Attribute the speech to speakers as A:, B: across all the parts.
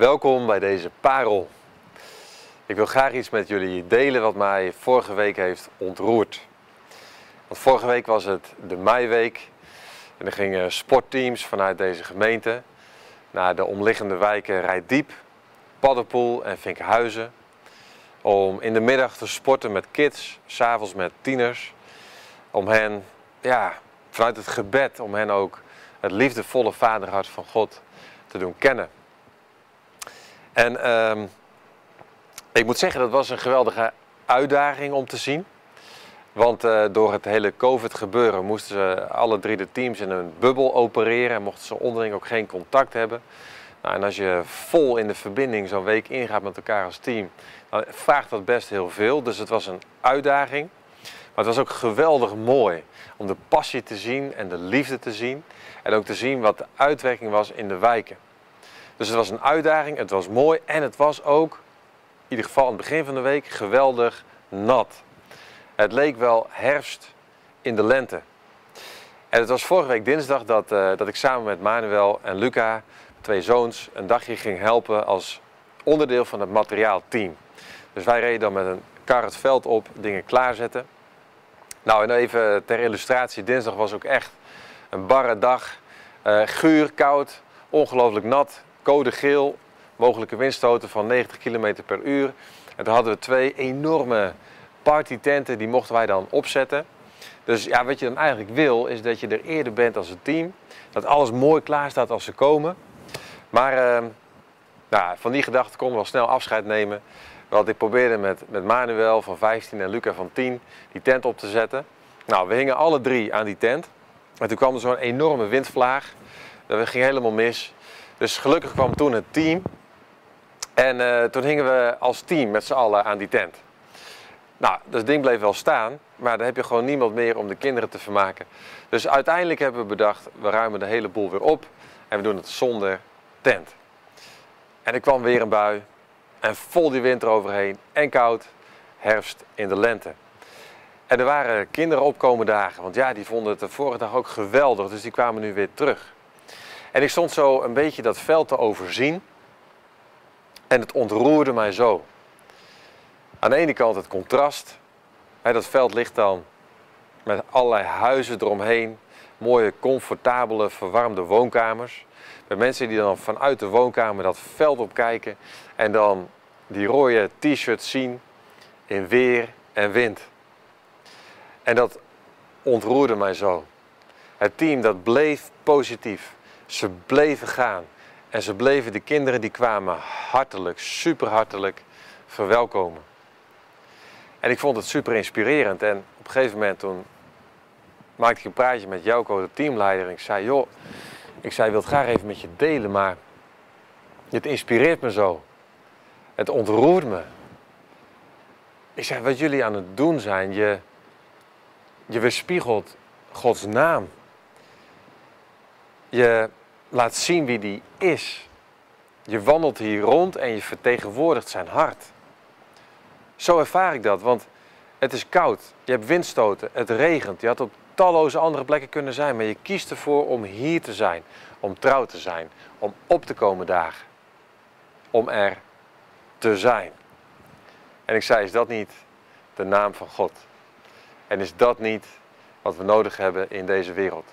A: Welkom bij deze parel. Ik wil graag iets met jullie delen wat mij vorige week heeft ontroerd. Want vorige week was het de meiweek en er gingen sportteams vanuit deze gemeente naar de omliggende wijken Rijdiep, Paddenpoel en Vinkhuizen om in de middag te sporten met kids, s'avonds met tieners, om hen ja, vanuit het gebed, om hen ook het liefdevolle vaderhart van God te doen kennen. En ehm, ik moet zeggen, dat was een geweldige uitdaging om te zien. Want uh, door het hele COVID gebeuren moesten ze alle drie de teams in een bubbel opereren en mochten ze onderling ook geen contact hebben. Nou, en als je vol in de verbinding zo'n week ingaat met elkaar als team, dan vraagt dat best heel veel. Dus het was een uitdaging. Maar het was ook geweldig mooi om de passie te zien en de liefde te zien. En ook te zien wat de uitwerking was in de wijken. Dus het was een uitdaging, het was mooi en het was ook, in ieder geval aan het begin van de week, geweldig nat. Het leek wel herfst in de lente. En het was vorige week dinsdag dat, uh, dat ik samen met Manuel en Luca, twee zoons, een dagje ging helpen als onderdeel van het materiaalteam. Dus wij reden dan met een kar het veld op, dingen klaarzetten. Nou, en even ter illustratie, dinsdag was ook echt een barre dag. Uh, guur, koud, ongelooflijk nat, code geel, mogelijke windstoten van 90 km per uur. En toen hadden we twee enorme partytenten, die mochten wij dan opzetten. Dus ja, wat je dan eigenlijk wil, is dat je er eerder bent als een team. Dat alles mooi klaar staat als ze komen. Maar uh, nou, van die gedachte konden we wel snel afscheid nemen. Want ik probeerde met, met Manuel van 15 en Luca van 10 die tent op te zetten. Nou, we hingen alle drie aan die tent. En toen kwam er zo'n enorme windvlaag. Dat ging helemaal mis. Dus gelukkig kwam toen het team. En uh, toen hingen we als team met z'n allen aan die tent. Nou, dat ding bleef wel staan, maar dan heb je gewoon niemand meer om de kinderen te vermaken. Dus uiteindelijk hebben we bedacht, we ruimen de hele boel weer op en we doen het zonder tent. En er kwam weer een bui en vol die wind eroverheen en koud, herfst in de lente. En er waren kinderen opkomen dagen, want ja, die vonden het de vorige dag ook geweldig, dus die kwamen nu weer terug. En ik stond zo een beetje dat veld te overzien en het ontroerde mij zo. Aan de ene kant het contrast. Dat veld ligt dan met allerlei huizen eromheen. Mooie, comfortabele, verwarmde woonkamers. Met mensen die dan vanuit de woonkamer dat veld opkijken. En dan die rode t-shirts zien in weer en wind. En dat ontroerde mij zo. Het team dat bleef positief. Ze bleven gaan. En ze bleven de kinderen die kwamen hartelijk, super hartelijk verwelkomen. En ik vond het super inspirerend. En op een gegeven moment toen maakte ik een praatje met Jouko, de teamleider. En ik zei, joh, ik zei, wil het graag even met je delen, maar het inspireert me zo. Het ontroert me. Ik zei, wat jullie aan het doen zijn, je, je weerspiegelt Gods naam. Je laat zien wie die is. Je wandelt hier rond en je vertegenwoordigt zijn hart. Zo ervaar ik dat, want het is koud, je hebt windstoten, het regent. Je had op talloze andere plekken kunnen zijn, maar je kiest ervoor om hier te zijn, om trouw te zijn, om op te komen dagen, om er te zijn. En ik zei, is dat niet de naam van God? En is dat niet wat we nodig hebben in deze wereld?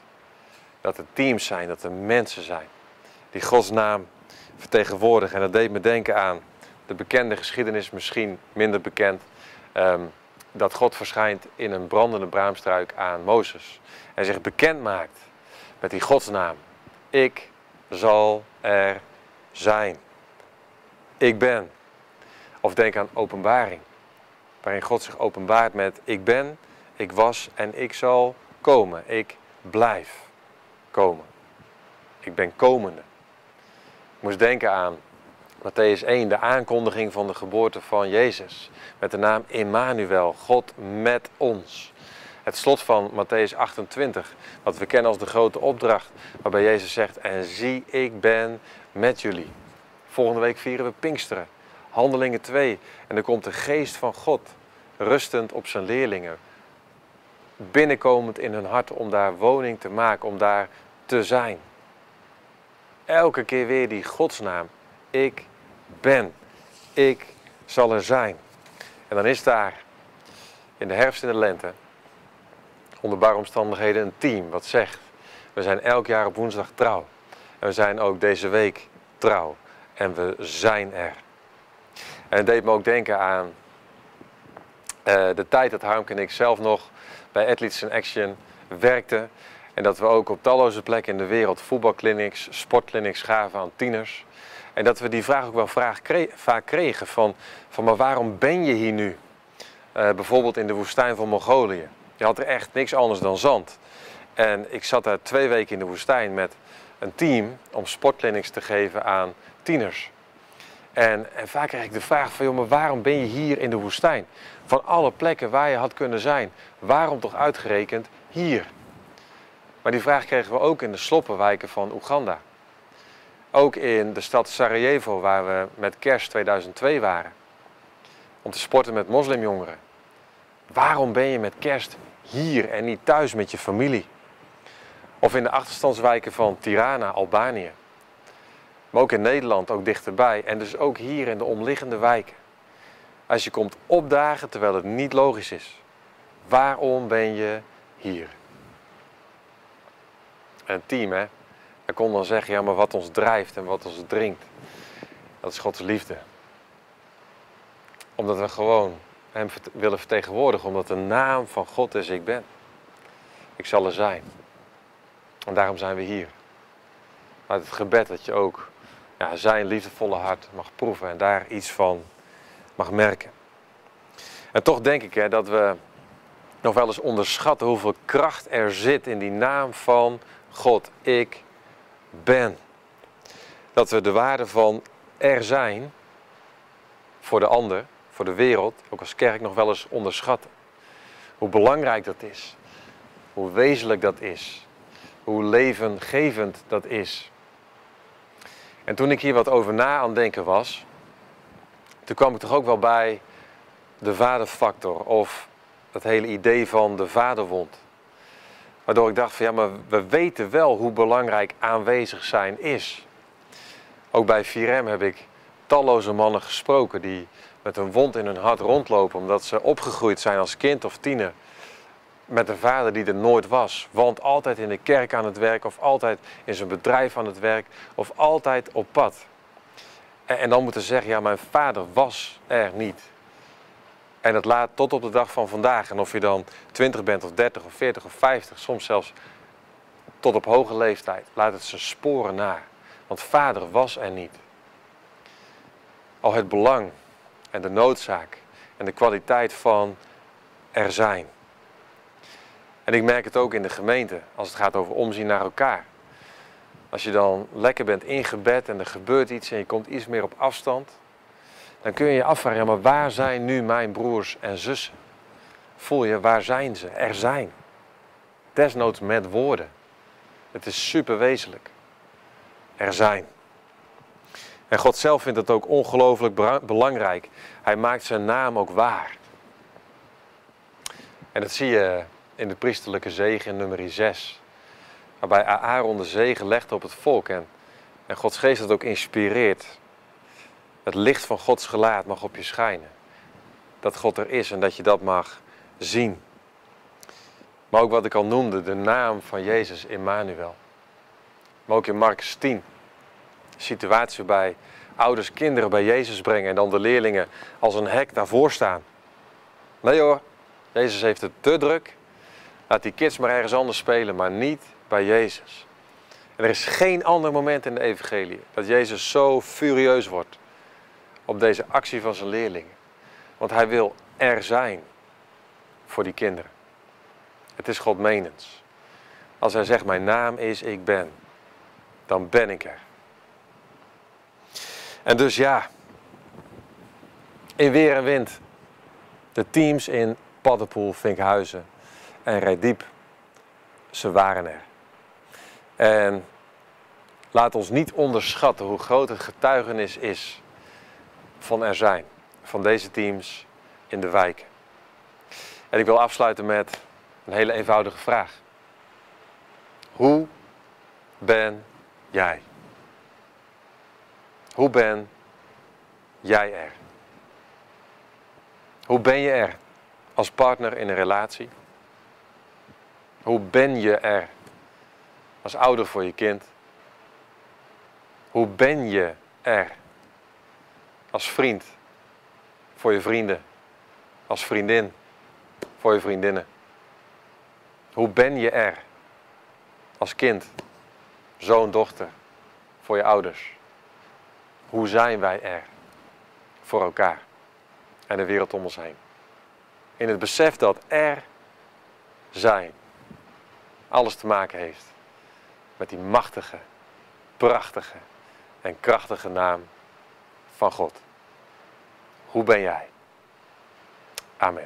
A: Dat er teams zijn, dat er mensen zijn die Gods naam vertegenwoordigen. En dat deed me denken aan de bekende geschiedenis misschien minder bekend. Um, dat God verschijnt in een brandende braamstruik aan Mozes. En zich bekend maakt met die godsnaam. Ik zal er zijn. Ik ben. Of denk aan openbaring. Waarin God zich openbaart met ik ben, ik was en ik zal komen. Ik blijf komen. Ik ben komende. Ik moest denken aan Matthäus 1, de aankondiging van de geboorte van Jezus. Met de naam Immanuel, God met ons. Het slot van Matthäus 28, wat we kennen als de grote opdracht, waarbij Jezus zegt, en zie, ik ben met jullie. Volgende week vieren we Pinksteren, Handelingen 2. En er komt de geest van God, rustend op zijn leerlingen, binnenkomend in hun hart om daar woning te maken, om daar te zijn. Elke keer weer die godsnaam, ik ben. Ik zal er zijn. En dan is daar in de herfst en de lente onder barre omstandigheden een team wat zegt: we zijn elk jaar op woensdag trouw. En we zijn ook deze week trouw. En we zijn er. En het deed me ook denken aan uh, de tijd dat Harmke en ik zelf nog bij Athletes in Action werkten. En dat we ook op talloze plekken in de wereld voetbalclinics, sportclinics gaven aan tieners. En dat we die vraag ook wel vaak kregen van, van maar waarom ben je hier nu? Uh, bijvoorbeeld in de woestijn van Mongolië. Je had er echt niks anders dan zand. En ik zat daar twee weken in de woestijn met een team om sportclinics te geven aan tieners. En, en vaak krijg ik de vraag van, joh, maar waarom ben je hier in de woestijn? Van alle plekken waar je had kunnen zijn, waarom toch uitgerekend hier? Maar die vraag kregen we ook in de sloppenwijken van Oeganda. Ook in de stad Sarajevo, waar we met kerst 2002 waren. Om te sporten met moslimjongeren. Waarom ben je met kerst hier en niet thuis met je familie? Of in de achterstandswijken van Tirana, Albanië. Maar ook in Nederland, ook dichterbij. En dus ook hier in de omliggende wijken. Als je komt opdagen terwijl het niet logisch is. Waarom ben je hier? Een team, hè. Hij kon dan zeggen, ja, maar wat ons drijft en wat ons dringt. Dat is Gods liefde. Omdat we gewoon hem willen vertegenwoordigen. Omdat de naam van God is, ik ben. Ik zal er zijn. En daarom zijn we hier. Uit het gebed dat je ook ja, zijn liefdevolle hart mag proeven en daar iets van mag merken. En toch denk ik hè, dat we nog wel eens onderschatten hoeveel kracht er zit in die naam van God. Ik ben. Dat we de waarde van er zijn voor de ander, voor de wereld, ook als kerk nog wel eens onderschatten. Hoe belangrijk dat is. Hoe wezenlijk dat is hoe levengevend dat is. En toen ik hier wat over na aan denken was, toen kwam ik toch ook wel bij de vaderfactor of het hele idee van de vaderwond. Waardoor ik dacht van ja, maar we weten wel hoe belangrijk aanwezig zijn is. Ook bij 4M heb ik talloze mannen gesproken die met een wond in hun hart rondlopen omdat ze opgegroeid zijn als kind of tiener met een vader die er nooit was. Want altijd in de kerk aan het werk, of altijd in zijn bedrijf aan het werk, of altijd op pad. En, dan moeten zeggen, ja, mijn vader was er niet. En dat laat tot op de dag van vandaag. En of je dan 20 bent, of 30, of 40, of 50, soms zelfs tot op hoge leeftijd, laat het zijn sporen na. Want vader was er niet. Al het belang en de noodzaak en de kwaliteit van er zijn. En ik merk het ook in de gemeente, als het gaat over omzien naar elkaar. Als je dan lekker bent ingebed en er gebeurt iets en je komt iets meer op afstand, dan kun je je afvragen, maar waar zijn nu mijn broers en zussen? Voel je, waar zijn ze? Er zijn. Desnoods met woorden. Het is super wezenlijk. Er zijn. En God zelf vindt het ook ongelooflijk belangrijk. Hij maakt zijn naam ook waar. En dat zie je in de priesterlijke zegen nummer 6. Waarbij Aaron de zegen legt op het volk en, en Gods geest dat ook inspireert. Het licht van Gods gelaat mag op je schijnen. Dat God er is en dat je dat mag zien. Maar ook wat ik al noemde, de naam van Jezus Immanuel. Maar ook in Marcus 10. Een situatie waarbij ouders kinderen bij Jezus brengen en dan de leerlingen als een hek daarvoor staan. Nee hoor, Jezus heeft het te druk. Laat die kids maar ergens anders spelen, maar niet bij Jezus. En er is geen ander moment in de evangelie dat Jezus zo furieus wordt op deze actie van zijn leerlingen. Want hij wil er zijn voor die kinderen. Het is God menens. Als hij zegt, mijn naam is ik ben, dan ben ik er. En dus ja, in weer en wind, de teams in Paddenpoel, Vinkhuizen, en rijd diep. Ze waren er. En laat ons niet onderschatten hoe groot getuigenis is van er zijn. Van deze teams in de wijken. En ik wil afsluiten met een hele eenvoudige vraag. Hoe ben jij? Hoe ben jij er? Hoe ben je er als partner in een relatie? Hoe ben je er als ouder voor je kind? Hoe ben je er als vriend voor je vrienden? Als vriendin voor je vriendinnen? Hoe ben je er als kind, zoon, dochter voor je ouders? Hoe zijn wij er voor elkaar en de wereld om ons heen? In het besef dat er zijn alles te maken heeft met die machtige, prachtige en krachtige naam van God. Hoe ben jij? Amen.